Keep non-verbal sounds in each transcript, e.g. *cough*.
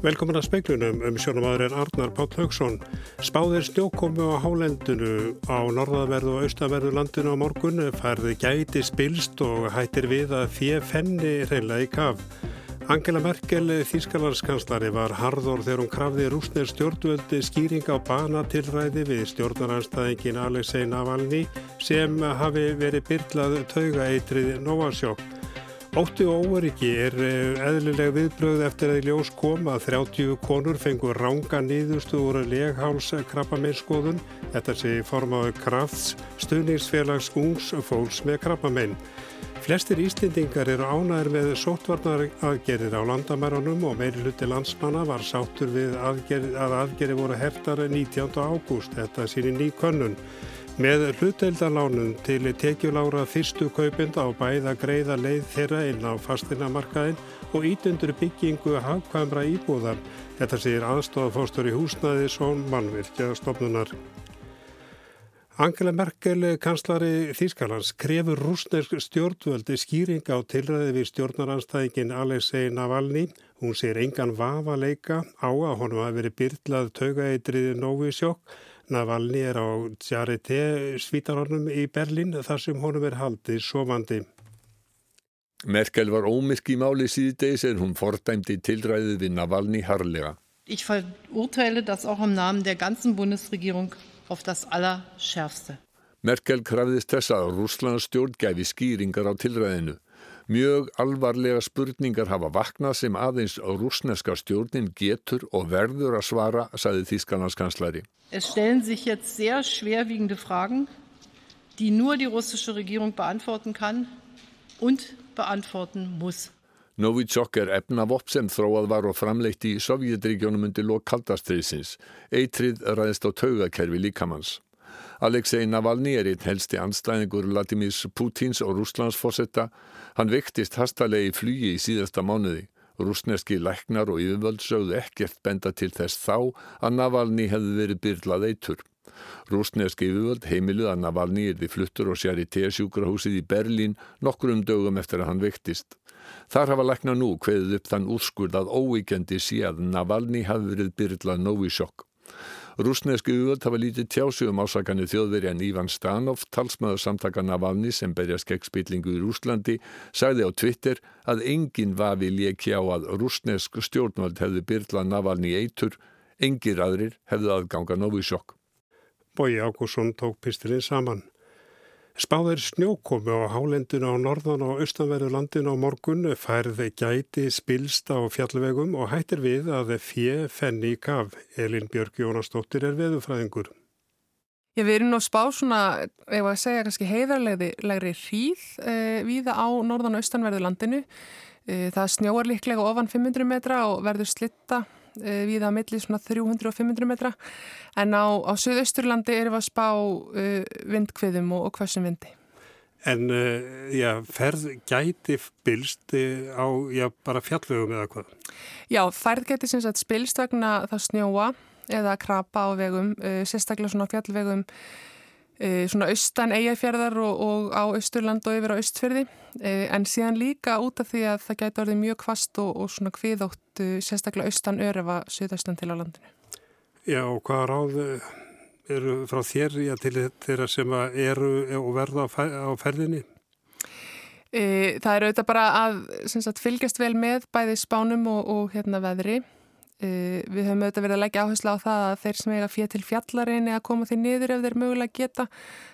Velkomin að speiklunum um sjónumadurinn Arnar Páll Haugsson. Spáðir snjókomi á hálendinu á norðaverðu og austaverðu landinu á morgun færði gæti spilst og hættir við að fjö fenni reyla í kaf. Angela Merkel, þýskalandskanslari, var harður þegar hún krafði rúsneir stjórnvöldi skýring á banatilræði við stjórnaranstæðingin Alexei Navalny sem hafi verið byrlað tauga eitrið Novasjokk. Ótti og óöryggi er eh, eðlileg viðbröð eftir að í ljós koma að 30 konur fengur ranga nýðustu úr leghálskrabbameinskoðun. Þetta sé formáðu krafts stuðningsfélags ungs fólks með krabbamein. Flestir Íslendingar eru ánæður með sótvarnar aðgerðir á landamærunum og meiri hluti landsmanna var sátur við aðgerð, að aðgerði voru heftar 19. ágúst. Þetta sýnir ný könnun. Með hlutdeildanlánum til tekjulára fyrstu kaupinda á bæða greiða leið þeirra inn á fastinamarkaðin og ítundur byggingu hafkvæmra íbúðar. Þetta segir aðstofafóstur í húsnaði som mannvirkja stofnunar. Angela Merkel, kanslari Þýskalands, krefur rúsnesk stjórnvöldi skýring á tilræði við stjórnaranstæðingin Alexei Navalny. Hún sér engan vafa leika á að honum hafi verið byrlað taugaeitriði Novisjokk Navalny er á Charité svítarornum í Berlin þar sem honum er haldið sofandi. Merkel var ómyrk í máli síðdeis en hún fordæmdi tilræðið við Navalny harlega. Ich verurteile das auch im Namen der ganzen Bundesregierung auf das allerschärfste. Merkel krafðist þess að Rúslands stjórn gæfi skýringar á tilræðinu. Mjög alvarlega spurningar hafa vaknað sem aðeins rúsneska stjórnin getur og verður að svara, sagði Þýskalandskanslari. Es stellen sich jetzt sehr schwerwiegende Fragen, die nur die russische Regierung beantworten kann und beantworten muss. Novichok er efnavopp sem þróað var og framleitt í Sovjetregjónum undir lok kaldastriðsins. Eitrið ræðist á taugakerfi líkamanns. Alexei Navalny er einn helsti anstæðingur Vladimir Putins og Rúslandsforsetta. Hann vektist hastalegi í flugi í síðasta mánuði. Rúsneski læknar og yfirvöld sögðu ekkert benda til þess þá að Navalny hefði verið byrlað eitur. Rúsneski yfirvöld heimiluð að Navalny er því fluttur og sér í T-sjúkrahúsið í Berlín nokkrum dögum eftir að hann vektist. Þar hafa lækna nú hveðið upp þann úrskurð að óvíkjandi sé að Navalny hafi verið byrlað Novisjokk. Rúsnesku yfirvöld hafa lítið tjásugum ásakanir þjóðverjan Ívan Stanov, talsmaður samtaka Navalny sem berjast gegn spillingu í Rúslandi, sagði á Twitter að enginn vafi léki á að rúsnesk stjórnvöld hefði byrlað Navalny eitur, engir aðrir hefði aðganga Novisjokk. Bói Ágússon tók pistilinn saman. Spáðir snjókomi á hálendinu á norðan og austanverðu landinu á morgun færði gæti spilsta á fjallvegum og hættir við að fjö fenni í kaf. Elin Björg Jónastóttir er veðufræðingur. Já, við erum nú spá svona, ef að segja kannski heiðarlegri hríð eh, viða á norðan og austanverðu landinu. Eh, það snjóar líklega ofan 500 metra og verður slitta við að milli svona 300 og 500 metra en á, á Suðausturlandi erum við að spá uh, vindkviðum og, og hversum vindi. En uh, já, ferð gæti spilst á já, bara fjallvegum eða hvað? Já, ferð gæti sem sagt spilst vegna það snjóa eða krapa á vegum, uh, sérstaklega svona fjallvegum svona austan eigafjörðar og, og á austurland og yfir á austfjörði e, en síðan líka út af því að það gæti orðið mjög kvast og, og svona kviðótt sérstaklega austan örefa söðaustan til á landinu. Já og hvað ráð eru frá þér já, til þeirra sem eru og verða á ferðinni? E, það er auðvitað bara að sagt, fylgjast vel með bæði spánum og, og hérna veðri Uh, við höfum auðvitað verið að leggja áherslu á það að þeir sem eiga fér til fjallareinni að koma því niður ef þeir mögulega geta.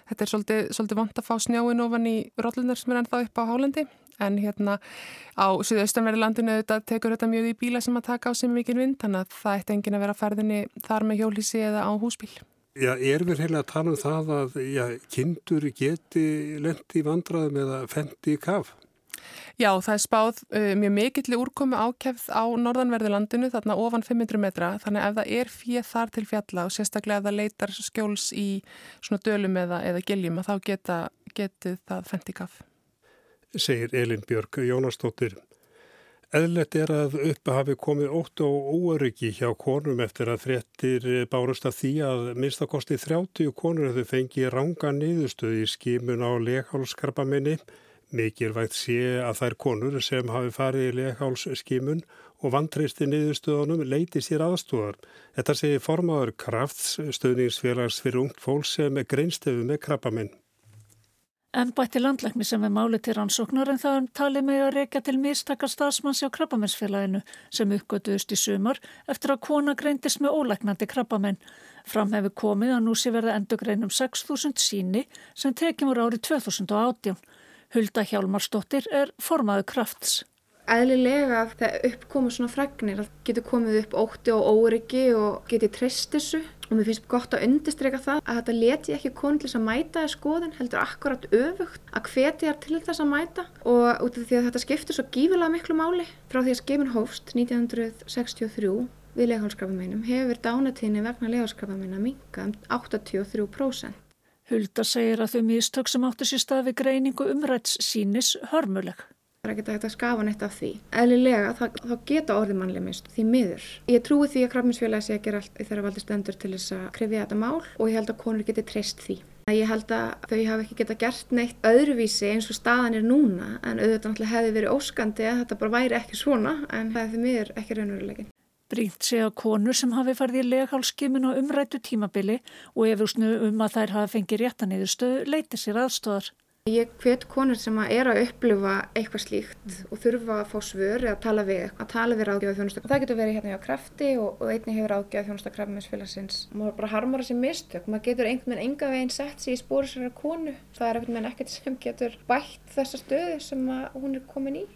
Þetta er svolítið, svolítið vant að fá snjáin ofan í rollunar sem er ennþá upp á hálendi en hérna á Suðaustanverði landinu auðvitað tekur þetta mjög í bíla sem að taka á sem mikið vind þannig að það ætti engin að vera ferðinni þar með hjólísi eða á húsbíl. Já, er við heila að tala um það að já, kindur geti lendi vandraðum eða fendi í kaf? Já, það er spáð uh, mjög mikill úrkomi ákefð á norðanverðu landinu, þarna ofan 500 metra, þannig ef það er fíð þar til fjalla og sérstaklega ef það leitar skjóls í svona dölum eða, eða giljum að þá geta, getið það fentikaf. Segir Elin Björg Jónastóttir. Eðlert er að uppa hafi komið ótt og óöryggi hjá konum eftir að fréttir bárust að því að minnstakosti 30 konur hefur fengið ranga niðurstöð í skimun á leghálskarpaminni Mikilvægt sé að þær konur sem hafi farið í leghálsskimun og vantristi niðurstöðunum leiti sér aðstúðar. Þetta segir formáður krafts stöðningsfélags fyrir ungt fólk sem er greinstefu með krabbaminn. Embætti landlækni sem er máli til rannsóknar en það tali með að reyka til mistakar stafsmanns á krabbamennsfélaginu sem uppgötuðust í sumar eftir að kona greindist með ólæknandi krabbamenn. Fram hefur komið að nú sé verða endugrein um 6.000 síni sem tekjum úr árið 2018. Hulda Hjálmarsdóttir er formaðu krafts. Eðlilega þegar uppkomur svona fregnir að getur komið upp ótti og óryggi og getið treyst þessu. Og mér finnst gott að undistreka það að þetta leti ekki konu til þess að mæta í skoðin heldur akkurat öfugt að hveti þær til þess að mæta. Og út af því að þetta skiptir svo gífilega miklu máli frá því að skefin hófst 1963 við leghálskrafameinum hefur dánatíðinni vegna leghálskrafameina minga um 83%. Hulda segir að þau mistök sem áttu sér stað við greiningu umræts sínis hörmuleg. Það er ekki hægt að skafa neitt af því. Eðlilega þá, þá geta orðið mannlega minnst því miður. Ég trúi því að krafminsfélagi sé að gera allt þegar valdi stendur til þess að krefja þetta mál og ég held að konur geti treyst því. Ég held að þau hafa ekki geta gert neitt öðruvísi eins og staðan er núna en auðvitað náttúrulega hefði verið óskandi að þetta bara væri ekki svona en það er því miður ekki raunverulegin. Brínt sé að konur sem hafi farið í leghálskimin og umrættu tímabili og efusnu um að þær hafi fengið réttanýðustöðu leiti sér aðstóðar. Ég hvet konur sem er að upplifa eitthvað slíkt og þurfa að fá svör eða tala við, að tala við ráðgjöðu þjónustu. Það getur verið hérna hjá krafti og, og einni hefur ráðgjöðu þjónustu að krafmiðsfélagsins. Máður bara harmar þessi mistök. Maður getur einhvern veginn enga veginn sett sér í spóri sér að konu. Það er einhvern veginn ekkert sem getur bætt þessa stöðu sem hún er komin í.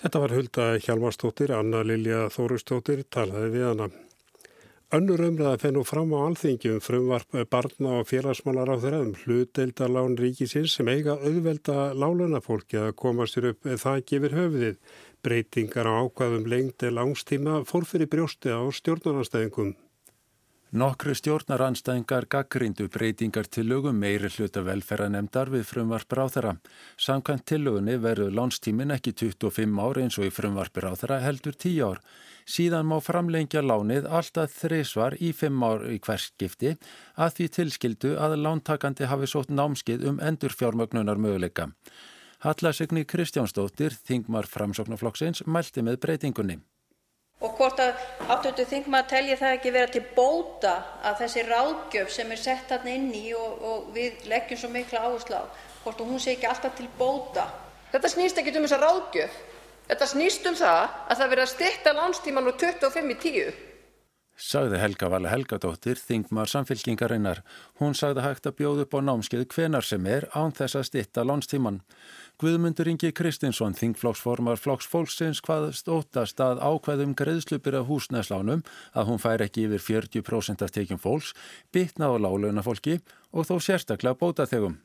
Þetta var Hulda Hjalmarstóttir, Anna Lilja Þórustóttir, talaði við hana. Önnur umræða fennu fram á alþingjum frumvarp barna og félagsmálar á þeirra um hlutdeildalán ríkisins sem eiga auðvelda lálunafólki að koma sér upp það gefur höfuðið. Breytingar á ákvaðum lengti langstíma fór fyrir brjósti á stjórnarnastæðingum. Nokkru stjórnaranstæðingar gaggrindu breytingar til lögum meiri hluta velferðanemdar við frumvarpir á þeirra. Samkvæmt til lögunni verður lánstímin ekki 25 ár eins og í frumvarpir á þeirra heldur 10 ár. Síðan má framlengja lánið alltaf þreysvar í 5 ár í hverskipti að því tilskildu að lántakandi hafi sótt námskið um endur fjármögnunar möguleika. Hallasegni Kristjánsdóttir, þingmar framsóknarflokksins, mælti með breytingunni og hvort að áttötu þingmaður telji það ekki vera til bóta að þessi ráðgjöf sem er sett þarna inn í og, og við leggjum svo mikla áherslu á, hvort hún sé ekki alltaf til bóta. Þetta snýst ekki um þessa ráðgjöf. Þetta snýst um það að það verða stitta lánstíman úr 25 í 10. Sagði Helga Vala Helgadóttir, þingmar samfélkingarinnar. Hún sagði hægt að bjóða upp á námskeið hvenar sem er án þess að stitta lánstíman. Guðmundur Ingi Kristinsson, þingflokksformar flokksfólksins, hvaðast óttast að ákveðum greiðslupir af húsnæðslánum að hún fær ekki yfir 40% af tekjum fólks, bitnað á lálaunafólki og þó sérstaklega bóta þegum.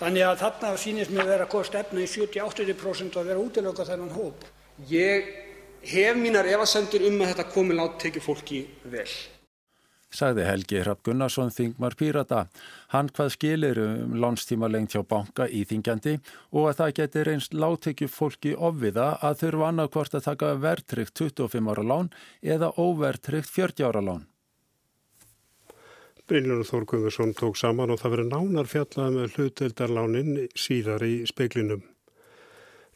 Þannig að þarna sínist mér vera að kosta efna í 70-80% að vera útilöka þennan hóp. Ég hef mínar efasendur um að þetta komi látt tekið fólki vel sagði Helgi Hrapp Gunnarsson þingmar Pírata. Hann hvað skilir um lánstíma lengt hjá banka í þingjandi og að það geti reynst láttekju fólki ofviða að þurfa annarkvort að taka verðtrykt 25 ára lán eða óverðtrykt 40 ára lán. Brynlunum Þór Gunnarsson tók saman og það verið nánar fjallað með hluteldarlánin síðar í speiklinum.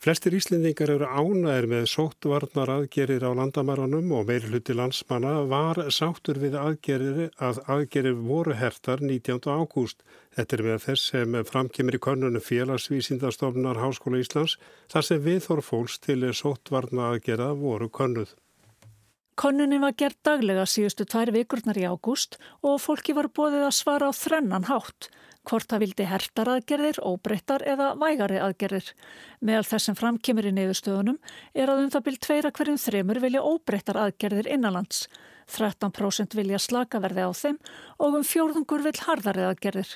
Flestir Íslendingar eru ánæðir með sóttvarnar aðgerir á landamæranum og meir hluti landsmanna var sáttur við aðgerir að aðgerir voru hertar 19. ágúst. Þetta er með þess sem framkemur í konunum félagsvísindastofnar Háskóla Íslands þar sem viðþór fólks til sóttvarna aðgerða voru konnuð. Konunni var gert daglega síðustu tvær vikurnar í ágúst og fólki var bóðið að svara á þrennan hátt hvort það vildi hertar aðgerðir, óbreyttar eða vægari aðgerðir. Meðal þess sem framkemur í neyðustöðunum er að um það byrj tveira hverjum þremur vilja óbreyttar aðgerðir innanlands. 13% vilja slakaverði á þeim og um fjórðungur vil harðari aðgerðir.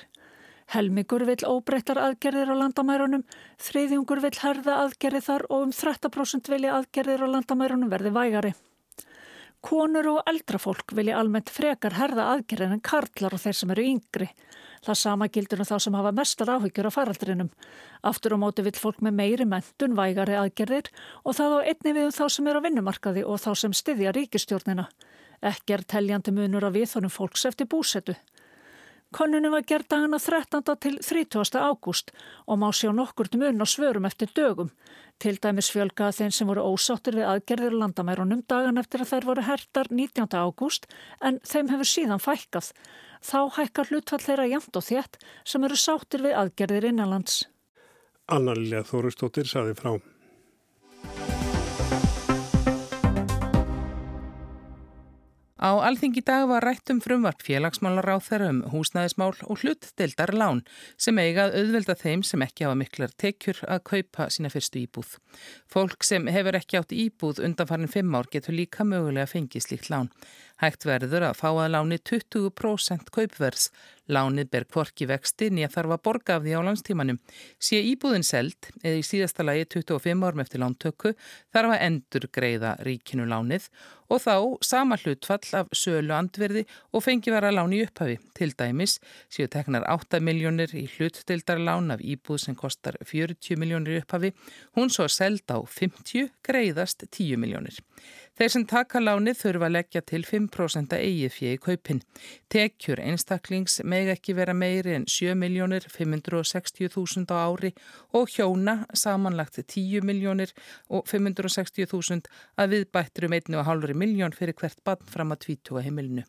Helmingur vil óbreyttar aðgerðir á landamærunum, þriðjungur vil herða aðgerði þar og um 13% vilja aðgerðir á landamærunum verði vægari. Konur og eldrafólk vilja almennt frekar herða aðgerðin en karlar og þeir sem eru yngri. Það sama gildur um þá sem hafa mestar áhyggjur á faraldrinum. Aftur á móti vill fólk með meiri mentun, vægari aðgerðir og það á einni við um þá sem er á vinnumarkaði og þá sem styðja ríkistjórnina. Ekki er teljandi munur á viðhónum fólks eftir búsetu. Konunum var gerð dagana 13. til 30. ágúst og má sjá nokkurt mun á svörum eftir dögum. Til dæmis fjölgaða þeim sem voru ósáttir við aðgerðir landamærunum dagan eftir að þær voru hertar 19. ágúst en þeim hefur síðan fækkað. Þá hækkar hlutfall þeirra jæmt og þétt sem eru sáttir við aðgerðir innanlands. Anna Lilja Þóristóttir saði frá. Á alþingi dag var rætt um frumvarp félagsmálar á þeirra um húsnæðismál og hlutdeldar lán sem eiga að auðvelda þeim sem ekki hafa miklar tekjur að kaupa sína fyrstu íbúð. Fólk sem hefur ekki átt íbúð undanfarin fimm ár getur líka mögulega fengið slíkt lán. Hægt verður að fá að láni 20% kaupverðs. Lánið ber kvorki vexti nýja þarf að borga af því á landstímanum. Sé íbúðin seld eða í síðasta lagi 25 árum eftir lántöku þarf að endur greiða ríkinu lánið og þá sama hlutfall af sölu andverði og fengi vera láni upphafi. Til dæmis séu teknar 8 miljónir í hlutdeildarlán af íbúð sem kostar 40 miljónir upphafi. Hún svo seld á 50 greiðast 10 miljónir. Þeir sem taka lánið þurfa að leggja til 5% eigið fjegi kaupin. Tekjur einstaklings meg ekki vera meiri en 7.560.000 á ári og hjóna samanlagt 10.560.000 að viðbættur um 1,5 miljón fyrir hvert bann fram að 20 heimilinu.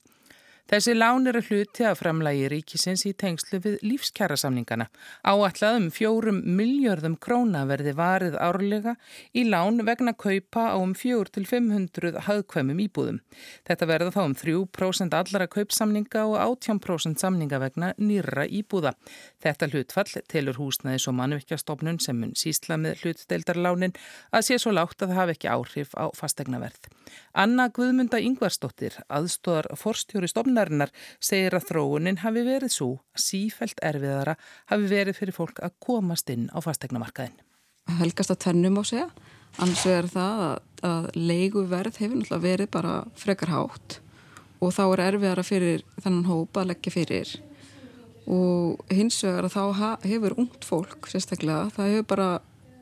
Þessi lán eru hluti að framlægi ríkisins í tengslu við lífskjærasamningana. Áallega um fjórum miljörðum króna verði varið árlega í lán vegna kaupa á um fjór til 500 hagkvæmum íbúðum. Þetta verða þá um 3% allara kaupsamninga og 18% samninga vegna nýra íbúða. Þetta hlutfall telur húsnaðis og mannveikjastofnun sem mun sísla með hlutdeildarlánin að sé svo lágt að það hafi ekki áhrif á fastegnaverð. Anna Guðmunda Yngvarsdóttir, aðstóðar forstjóri stofnarinnar, segir að þróunin hafi verið svo að sífælt erfiðara hafi verið fyrir fólk að komast inn á fastegnamarkaðin. Helgast að tennum á segja, annars er það að, að leiguverð hefur náttúrulega verið bara frekar hátt og þá er erfiðara fyrir þennan hópa að leggja fyrir og hins vegar að þá hefur ungt fólk sérstaklega, það hefur bara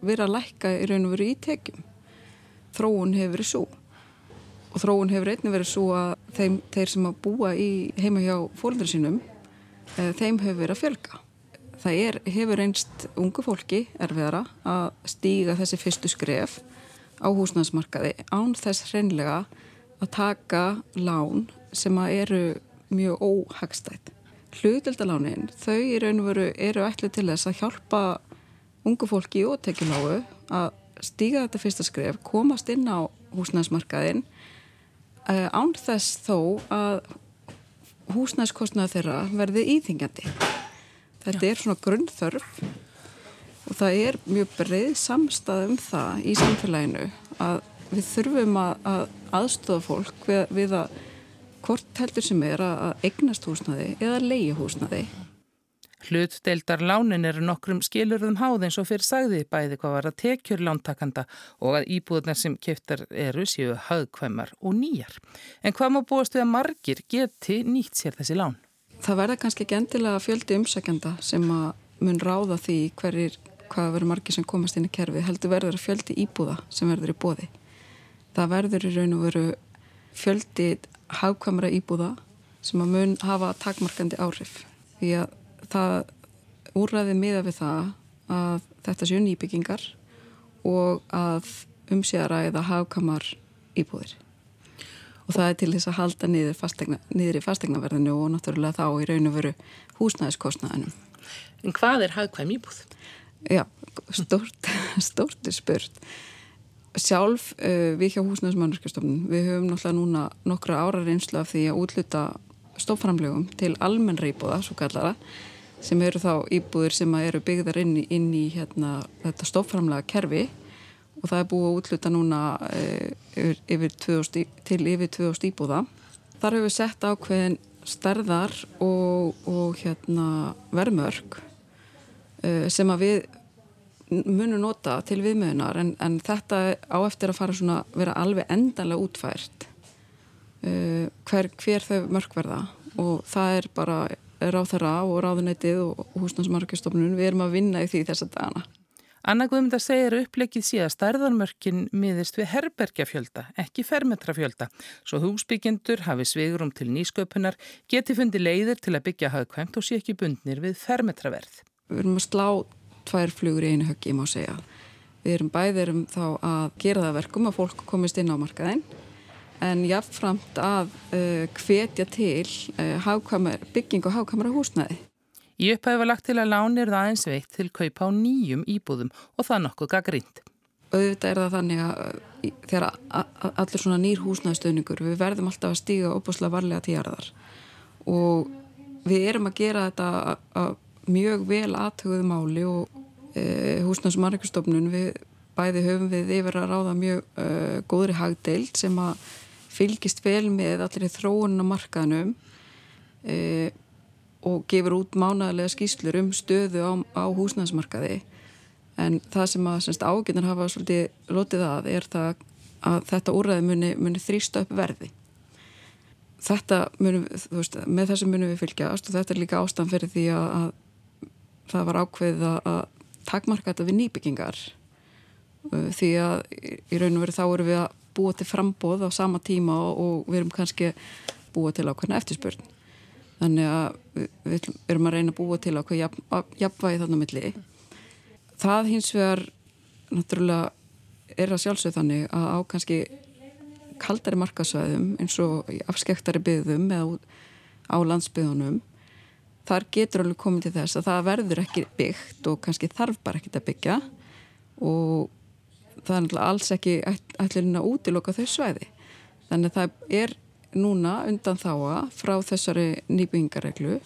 verið að lækka í raun og veru í tekjum. Þróun hefur verið svo og þróun hefur einnig verið svo að þeim, þeir sem að búa í heima hjá fólkdur sínum e, þeim hefur verið að fjölga. Það er, hefur einst ungu fólki erfiðara að stíga þessi fyrstu skref á húsnæðsmarkaði án þess hreinlega að taka lán sem að eru mjög óhagstætt. Hlutöldalánin, þau í raun og veru eru ætlu til þess að hjálpa ungu fólki og tekjulágu að stíga þetta fyrsta skref, komast inn á húsnæðsmarkaðin Eh, án þess þó að húsnæðskostnaða þeirra verði íþingjandi. Þetta Já. er svona grunnþörf og það er mjög breið samstað um það í samfélaginu að við þurfum að, að aðstofa fólk við, við að hvort heldur sem er að eignast húsnaði eða leiði húsnaði Hlutdeildar lánin eru nokkrum skilurðum háð eins og fyrir sagði bæði hvað var að tekjur lántakanda og að íbúðunar sem keftar eru séu hagkvæmar og nýjar. En hvað má búast við að margir geti nýtt sér þessi lán? Það verða kannski ekki endilega fjöldi umsækjanda sem mun ráða því hverjir, hvað verður margir sem komast inn í kerfi. Heldur verður að fjöldi íbúða sem verður í bóði. Það verður í raun og veru fjöldi hagkvæmara íbúða sem að mun hafa takmarkandi áhrif. Því að það úrræði miða við það að þetta séu nýbyggingar og að umsýðara eða hafkamar íbúðir. Og það er til þess að halda niður, fastegna, niður í fastegnaverðinu og náttúrulega þá í raun og veru húsnæðiskostnaðinum. En hvað er hafkvæm íbúð? Já, stort, *laughs* stort er spurt. Sjálf uh, við hjá húsnæðismannurskjastofnun við höfum náttúrulega núna nokkra ára reynslu af því að útluta stofnframlegum til almennra íbúða, svo kallara sem eru þá íbúðir sem eru byggðar inn í, inn í hérna, þetta stofnframlega kerfi og það er búið að útluta núna e, yfir, yfir 2000, til yfir 2000 íbúða. Þar hefur við sett ákveðin stærðar og, og hérna, verðmörk e, sem að við munum nota til viðmöðunar en, en þetta á eftir að fara svona vera alveg endanlega útfært hver, hver þau mörk verða og það er bara ráþara og ráðunætið og húsnarsmarkastofnun við erum að vinna í því þessa dagana. Anna Guðmynda segir upplegið síðan stærðarmörkin miðist við herbergjafjölda, ekki fermetrafjölda, svo húsbygjendur hafi svigurum til nýsköpunar, geti fundi leiðir til að byggja hagkvæmt og sé ekki bundnir við fermetraverð. Við erum að slá tvær flugur í einu höggi, má segja. Við erum bæðirum þá að gera það verkum að fólk komist inn á markaðinn en jáfnframt að uh, hvetja til uh, bygging og hafkamara húsnæði. Í upphæfu var lagt til að lánir það aðeins veitt til kaupa á nýjum íbúðum og það nokkuð gaggrínt. Auðvitað er það þannig að þegar allir svona nýr húsnæðstöðningur við verðum alltaf að stíga opuslega varlega tíjarðar og við erum að gera þetta að mjög vel aðtöguðu máli og e, húsnæðsmarkustofnun við bæði höfum við yfir að ráða mjög e, góðri hagdeild sem að fylgist vel með allir í þróunna markaðnum e, og gefur út mánaðarlega skýslur um stöðu á, á húsnæðsmarkaði en það sem að áginnar hafa svolítið lotið að er það að þetta úrræði muni, muni þrýsta upp verði. Þetta munum, þú veist, með þessu munum við fylgjast og þetta er líka ástæðan fyrir því að, að það var ákveðið að takmarka þetta við nýbyggingar. Því að í raun og veru þá erum við að búa til frambóð á sama tíma og við erum kannski búa til ákveðna eftirspurn. Þannig að við erum að reyna að búa til ákveð jafn, jafnvægi þannig að milli. Það hins vegar náttúrulega er að sjálfsögð þannig að á kannski kaldari markasvæðum eins og afskektari byggðum eða á landsbyðunum þar getur alveg komið til þess að það verður ekki byggt og kannski þarf bara ekki að byggja og það er alls ekki ætlurinn að útiloka þau svæði. Þannig að það er núna undan þáa frá þessari nýbyggingareglu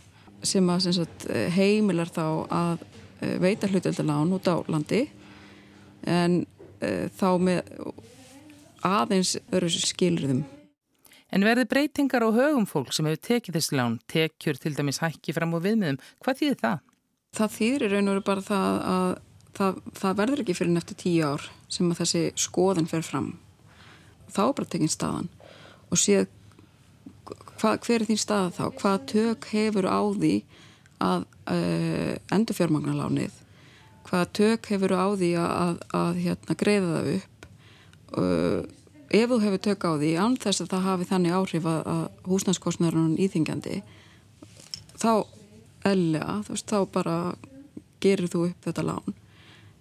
sem að sem sagt, heimilar þá að eh, veita hlutöldalán út á landi en e, þá með aðeins öru skilriðum En verði breytingar á högum fólk sem hefur tekið þessi lán, tekjur til dæmis hækki fram á viðmiðum, hvað þýðir það? Það þýðir raun og veru bara það að það, það verður ekki fyrir neftur tíu ár sem að þessi skoðin fer fram. Þá bara tekinn staðan. Og séð hva, hver er þín staða þá, hvað tök hefur á því að uh, endur fjármagnarlánið, hvað tök hefur á því að, að, að hérna, greiða það upp? Uh, ef þú hefur tök á því án þess að það hafi þannig áhrif að, að húsnæðskostnarinn íþingjandi þá ellega, þú veist, þá bara gerir þú upp þetta lán.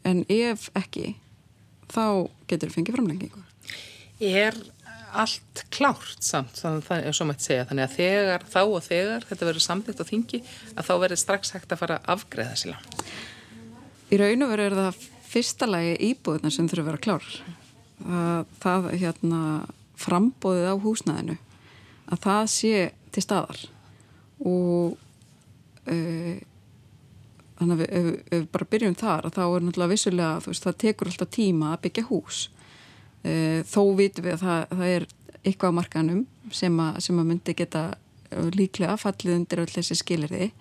En ef ekki þá getur þú fengið framlengingu. Er allt klárt samt, þannig að það er svo mætt segja. Þannig að þegar, þá og þegar þetta verður samtitt á þingi, að þá verður strax hægt að fara að afgreða lán Í raun og veru er það fyrsta lagi íbúðuna sem þurfa að vera klár. Að það hérna, frambóðið á húsnæðinu að það sé til staðar. Og uh, þannig að ef, ef við bara byrjum þar þá er náttúrulega vissulega veist, það tekur alltaf tíma að byggja hús. Uh, þó vitum við að það, það er eitthvað á markanum sem að, sem að myndi geta líklega fallið undir öll þessi skilirði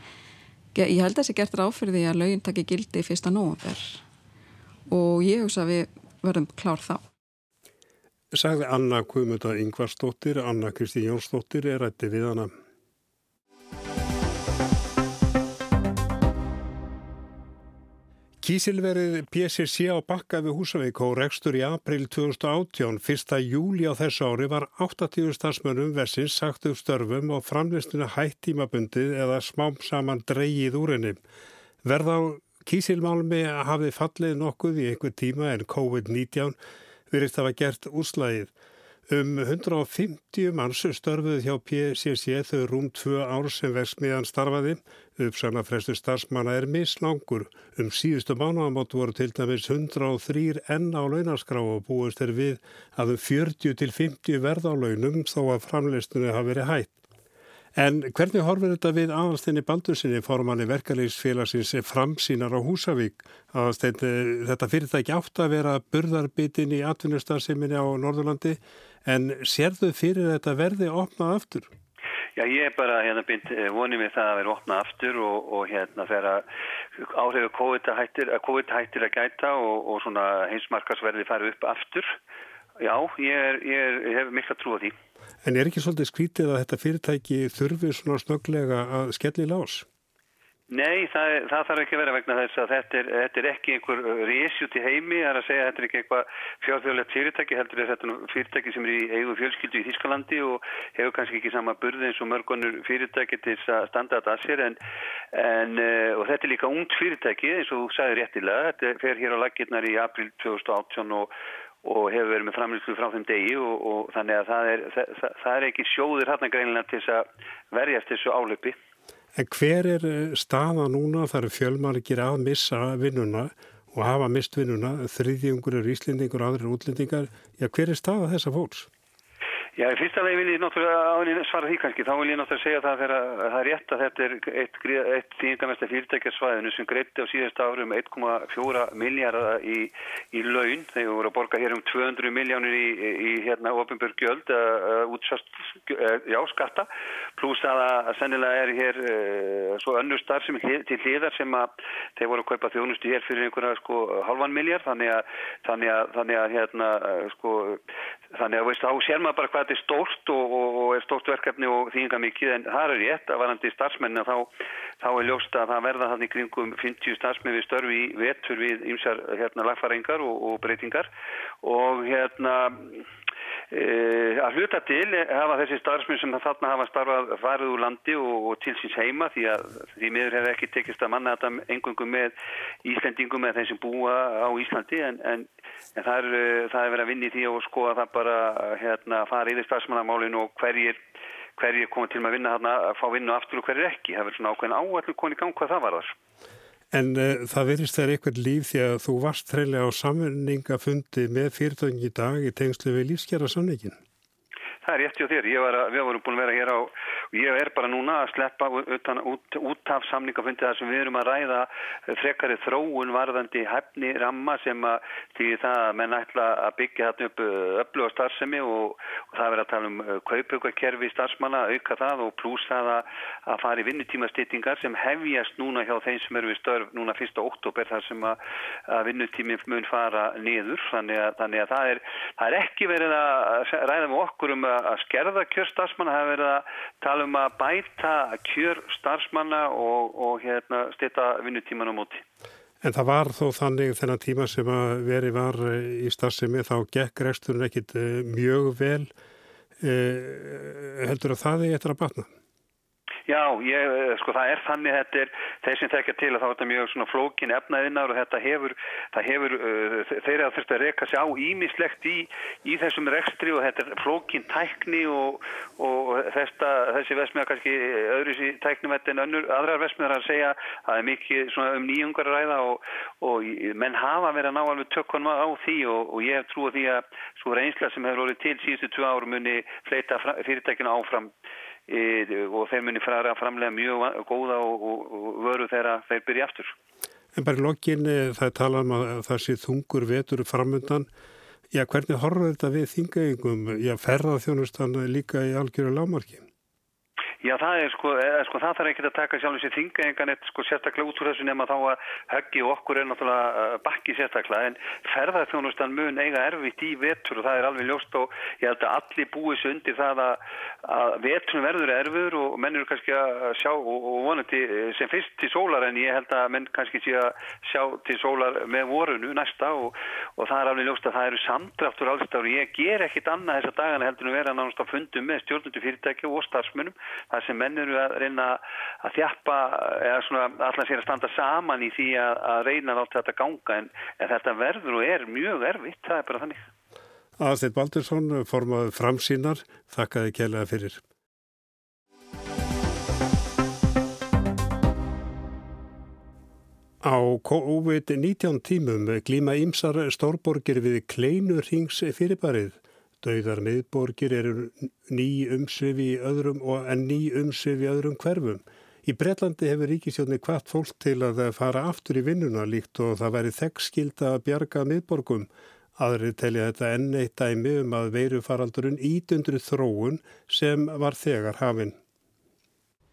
ég held að sé gert því að laugin takki gildi fyrsta nógumver og ég hugsa að við verðum klár þá. Sagði Anna Guðmunda Yngvarsdóttir, Anna Kristi Jónsdóttir er rætti við hana. Kísilverið PSC á bakka við Húsavík og rekstur í april 2018, 1. júli á þessu ári var 80 stafsmönnum versins sagt upp störfum og framlistinu hætt tímabundið eða smám saman dreyið úr henni. Verð á kísilmálmi hafið fallið nokkuð í einhver tíma en COVID-19 verist að hafa gert úslægið. Um 150 manns störfuð hjá PCC þau rúm tvö ár sem versmiðan starfaði. Uppsagnarfrestu starfsmanna er mislangur. Um síðustu mánuðamótt voru til dæmis 103 enn á launaskrá og búist er við að um 40 til 50 verð á launum þó að framleistunni hafi verið hætt. En hvernig horfir þetta við aðalstinni Baldursinni formanni verkefliðsfélagsins framsýnar á Húsavík? Aðalstinni þetta fyrirtæki átt að vera burðarbitin í atvinnustarðsiminni á Norðurlandi en sérðu fyrir þetta verði opnað aftur? Já, ég er bara hérna bynd eh, vonið með það að vera opnað aftur og, og hérna þegar áhrifu COVID hættir, COVID hættir að gæta og, og svona heimsmarkasverði farið upp aftur. Já, ég, er, ég, er, hef mikla trú á því. En er ekki svolítið skrítið að þetta fyrirtæki þurfi svona snöglega að skelli lás? Nei, það, það þarf ekki að vera vegna þess að þetta er, þetta er ekki einhver resjút í heimi, það er að segja að þetta er ekki eitthvað fjárþjóðlegt fyrirtæki, heldur er þetta fyrirtæki sem er í eigu fjölskyldu í Þískalandi og hefur kannski ekki sama burði eins og mörgunur fyrirtæki til að standa þetta að sér en, en eh, og þetta er líka ungt fyrirtæki eins og þú sagði réttilega, þetta fer hér á lagirnar í april 2018 og og hefur verið með framlýslu frá þeim degi og, og þannig að það er, það, það er ekki sjóður hérna greinilega til að verjast þessu álöpi. En hver er eh, staða núna þar fjölmargir að missa vinnuna og hafa mist vinnuna, þriðjungur er íslendingur aðrir útlendingar. Já, hver er staða þessa fólks? Já, í fyrsta vegi vil ég náttúrulega svara því kannski, þá vil ég náttúrulega segja það þegar það er rétt að þetta er eitt, eitt þýngamesta fyrirtækjarsvæðinu sem greitti á síðast árum 1,4 miljardar í, í laun, þegar voru að borga hér um 200 miljónir í, í hérna ofinbjörg gjöld, uh, útsvast, uh, já, skatta, pluss að að sennilega er hér uh, svo önnur starf sem er til hliðar sem að þeir voru að kaupa þjónustu hér fyrir einhverja sko halvan miljard, þannig að, þannig að, þannig að hérna sko, þannig að veist, þá sér maður bara hvað þetta er stórt og, og, og er stórt verkefni og þýnga mikið en það er rétt að varandi starfsmennin þá, þá er ljóst að það verða þannig kringum 50 starfsmenn við störfi í vetur við ymsar hérna, lagfæringar og, og breytingar. Og hérna að hluta til hafa þessi starfsmenn sem þarna hafa starfað farið úr landi og, og til síns heima því að því miður hefur ekki tekist að manna þetta engungum með Íslandingum með þeim sem búa á Íslandi en, en, en það er, það er verið að vinni því og skoða það bara hérna fara yfir starfsmannamálinu og hverjir hverjir komið til að vinna þarna að fá vinnu aftur og hverjir ekki. Það verður svona ákveðin áallu koni gang hvað það var þar. En uh, það verist þegar eitthvað líf því að þú varst treylega á samverningafundi með fyrirtöngin í dag í tengslu við lífskjara samningin. Það er rétt hjá þér. Var að, við vorum búin að vera hér á, ég er bara núna að sleppa utan, út, út af samningafundi þar sem við erum að ræða frekari þróun varðandi hefni ramma sem að því það að menn ætla að byggja þarna upp öllu á starfsemi og, og það verður að tala um kaupaukarkerfi starfsmanna, auka það og pluss það að, að fara í vinnutímastýtingar sem hefjast núna hjá þeim sem eru við störf núna 1. oktober þar sem að, að vinnutíminn mun fara niður. Þannig að, þannig að það, er, það er ekki verið að ræða með okkur um að skerða kjör starfsmanna, það hefur verið að tala um að bæta kjör starfsmanna og, og hérna, styrta vinnutíman á móti. En það var þó þannig þennan tíma sem að veri var í starfsemi þá gekk resturinn ekkit mjög vel. Eh, heldur að það er eftir að batna? Já, ég, sko það er þannig þetta er, þeir sem tekja til að þá er þetta mjög svona flókin efnaðinnar og þetta hefur, það hefur, uh, þeir að þurft að reyka sér á ímislegt í, í þessum rekstri og þetta er flókin tækni og, og þesta, þessi vesmiða kannski öðru sí tæknumett en önnur, aðrar vesmiðar að segja að það er mikið svona um nýjungar að ræða og, og menn hafa verið að ná alveg tökkunum á því og, og ég hef trúið því að svo reynsla sem hefur orðið til síðustu tvö árum muni fleita fyrirtækinu áfram og þeir muni fara að framlega mjög góða og, og, og vöru þegar þeir byrja aftur. En bara í lokin það tala um að það sé þungur vetur framöndan. Já, hvernig horfður þetta við þingæðingum? Já, ferðarþjónustan líka í algjöru lámarki? Já, það er sko, eða, sko, það þarf ekki að taka sjálf þessi þingaengan eitt sko sérstaklega út úr þessu nema þá að höggi okkur er náttúrulega uh, bakki sérstaklega en ferðarþjónustan mun eiga erfitt í vetur og það er alveg ljóst og ég held að allir búið svo undir það að, að veturinn verður erfur og menn eru kannski að sjá og, og vonandi sem fyrst til sólar en ég held að menn kannski sé að sjá til sólar með vorunu næsta og, og það er alveg ljóst að það eru samdráttur allstað og ég ger ekkit annað þessa dagana heldur en vera nánast að fundum með stjórnundu fyrirtæki og starfsmunum þar sem menn eru að reyna að þjappa eða svona allar sér að standa saman í því að, að reyna að láta þetta ganga en, en þetta verður og er mjög erfitt, það er bara þannig. Aðstætt Baldursson, formaður framsýnar, þakkaði kælega fyrir. Á COVID-19 tímum glíma ýmsar stórborgir við kleinu rings fyrirbarið. Dauðar miðborgir eru ný umsvið í öðrum og en ný umsvið í öðrum hverfum. Í Breitlandi hefur ríkisjónni kvart fólk til að fara aftur í vinnuna líkt og það væri þekkskilda að bjarga miðborgum. Aðri telja þetta enn eitt dæmi um að veirufaraldurinn ítundru þróun sem var þegar hafinn.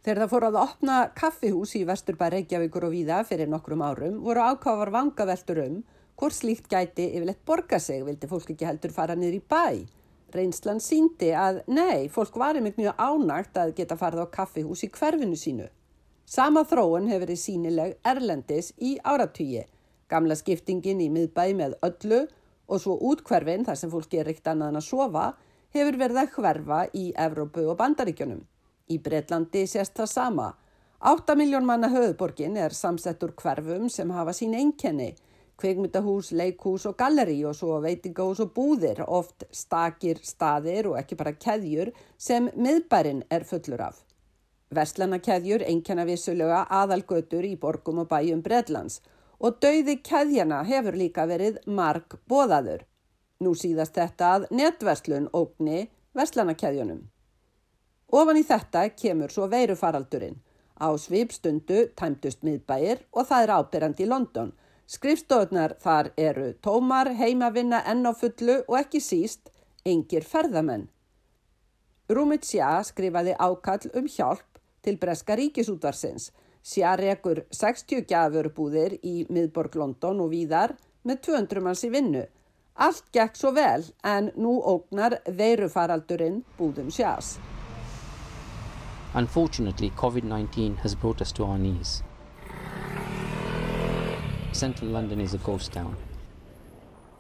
Þegar það fór að opna kaffihús í Vesturbæ Reykjavíkur og Víða fyrir nokkrum árum voru ákáfar vangaveltur um hvort slíkt gæti yfirleitt borga sig, vildi fólk ekki heldur fara niður í bæ. Reynslan síndi að nei, fólk var einmitt mjög ánægt að geta farið á kaffihús í hverfinu sínu. Sama þróun hefur verið sínileg erlendis í áratýji. Gamla skiptingin í miðbæ með öllu og svo útkverfin þar sem fólki er reykt annað en að sofa hefur verið að hverfa í Evrópu og Bandaríkjunum. Í Breitlandi sést það sama. 8 miljón manna höfuborgin er samsettur hverfum sem hafa sín einkenni kveikmyndahús, leikhús og galleri og svo veitingahús og búðir, oft stakir staðir og ekki bara keðjur sem miðbærin er fullur af. Vestlanakeðjur einkenna vissulega aðalgötur í borgum og bæjum Bredlands og dauði keðjana hefur líka verið marg bóðaður. Nú síðast þetta að netverslun ógni vestlanakeðjunum. Ofan í þetta kemur svo veirufaraldurinn. Á svipstundu tæmtust miðbæir og það er ábyrjandi í London Skrifstofnar þar eru tómar, heimavinna, enn á fullu og ekki síst engir ferðamenn. Rúmit Sjá skrifaði ákall um hjálp til Breska ríkisútvarsins. Sjá rekur 60 gjafurubúðir í miðborg London og víðar með 200 manns í vinnu. Allt gekk svo vel en nú ógnar veirufaraldurinn búðum Sjás. Unfortunately, COVID-19 has brought us to our knees. Central London is a ghost town.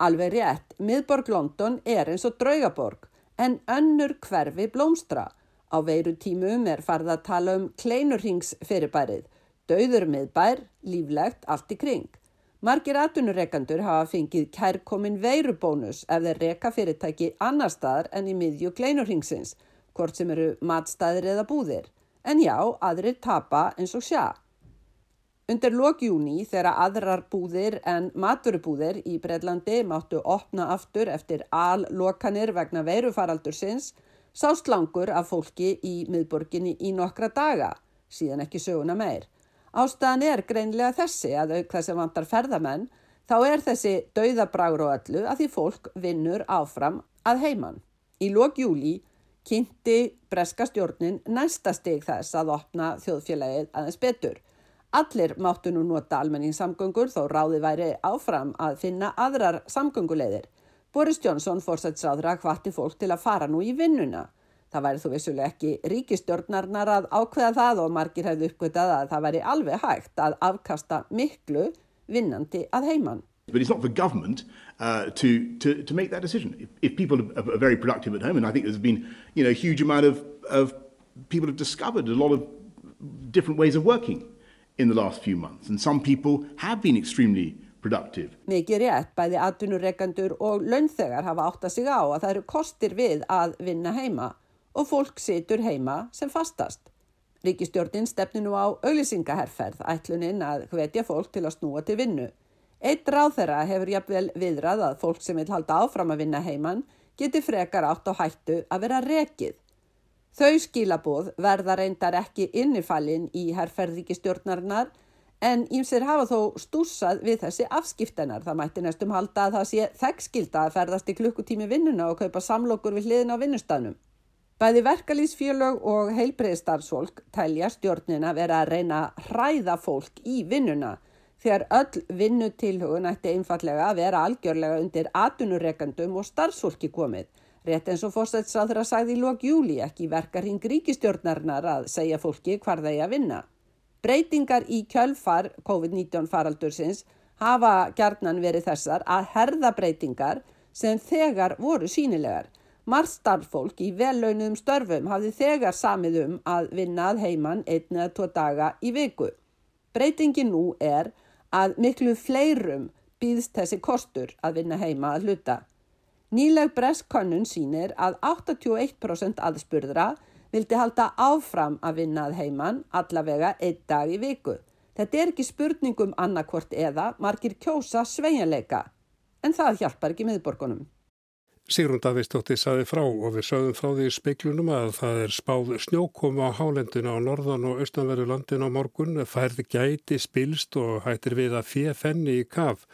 Alveg rétt, miðborg London er eins og draugaborg en önnur hverfi blómstra. Á veiru tímum er farið að tala um kleinurringsfyrirbærið, dauður miðbær, líflegt, allt í kring. Margir atvinnureikandur hafa fengið kærkomin veirubónus ef þeir reka fyrirtæki annar staðar en í miðju kleinurringsins, hvort sem eru matstæðir eða búðir. En já, aðrir tapa eins og sjá. Undir lokjúni þegar aðrar búðir en maturubúðir í Breitlandi máttu opna aftur eftir allokanir vegna veirufaraldur sinns, sást langur af fólki í miðborginni í nokkra daga, síðan ekki söguna meir. Ástæðan er greinlega þessi að auk þess að vantar ferðamenn, þá er þessi dauðabragur og öllu að því fólk vinnur áfram að heiman. Í lokjúli kynnti breska stjórnin næsta steg þess að opna þjóðfélagið aðeins betur. Allir máttu nú nota almenningssamgöngur þó ráði væri áfram að finna aðrar samgöngulegðir. Boris Johnson fórsætsráðra hvati fólk til að fara nú í vinnuna. Það væri þú vissuleg ekki ríkistjórnarnar að ákveða það og margir hefðu uppgötað að það væri alveg hægt að afkasta miklu vinnandi að heiman. But it's not for government uh, to, to, to make that decision. If, if people are, are very productive at home, and I think there's been you know, a huge amount of, of people have discovered a lot of different ways of working in the last few months and some people have been extremely productive. Mikið rétt, bæði atvinnureikandur og launþegar hafa átt að sig á að það eru kostir við að vinna heima og fólk situr heima sem fastast. Ríkistjórnin stefni nú á auðlisingaherrferð ætluninn að hvetja fólk til að snúa til vinnu. Eitt ráð þeirra hefur jafnvel viðrað að fólk sem vil halda áfram að vinna heiman geti frekar átt á hættu að vera rekið. Þau skilaboð verða reyndar ekki innifallin í herrferðríkistjórnarinnar en ímsir hafa þó stúsað við þessi afskiptenar. Það mætti næstum halda að það sé þekkskilda að ferðast í klukkutími vinnuna og kaupa samlokur við hliðin á vinnustafnum. Bæði verkalýsfjölög og heilbreyðstarfsfólk tælja stjórnina vera að reyna að hræða fólk í vinnuna þegar öll vinnutilhugun ætti einfallega að vera algjörlega undir atunurrekandum og starfsfólki komið. Rétt eins og fórsætsáður að sagði í lók júli ekki verkar hing ríkistjórnarnar að segja fólki hvar þeir að vinna. Breytingar í kjölfar COVID-19 faraldursins hafa gjarnan verið þessar að herða breytingar sem þegar voru sínilegar. Marst starffólk í vellaunuðum störfum hafði þegar samið um að vinnað heimann einn eða tvo daga í viku. Breytingin nú er að miklu fleirum býðst þessi kostur að vinna heima að hluta. Nýleg breskonnun sínir að 81% aðspurðra vildi halda áfram að vinna að heiman allavega einn dag í viku. Þetta er ekki spurningum annarkvort eða margir kjósa sveinleika en það hjálpar ekki miðborgunum. Sigrun Davíðsdóttir saði frá og við sögum frá því speiklunum að það er spáð snjókomu á hálendinu á norðan og austanverðu landinu á morgun, færði gæti spilst og hættir við að fjefenni í kaf.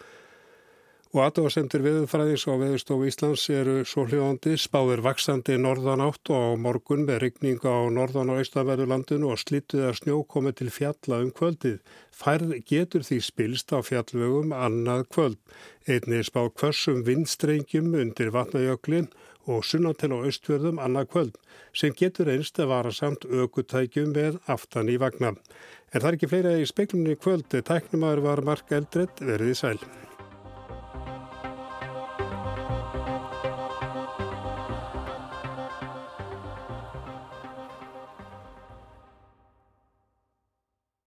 Og aðdóðasendur viðfræðis og viðstofu Íslands eru svo hljóðandi spáðir vaksandi norðan átt og morgun með rigninga á norðan og austanverðu landinu og slittuð að snjó komið til fjalla um kvöldið. Færð getur því spilst á fjallvögum annað kvöld. Einni spá hversum vindstrengjum undir vatnajöklin og sunnan til á austfjörðum annað kvöld sem getur einst að vara samt aukutækjum með aftan í vagna. En það er ekki fleira í speiklunni kvöld, tæknumæður var Mark Eldred verið í sæl.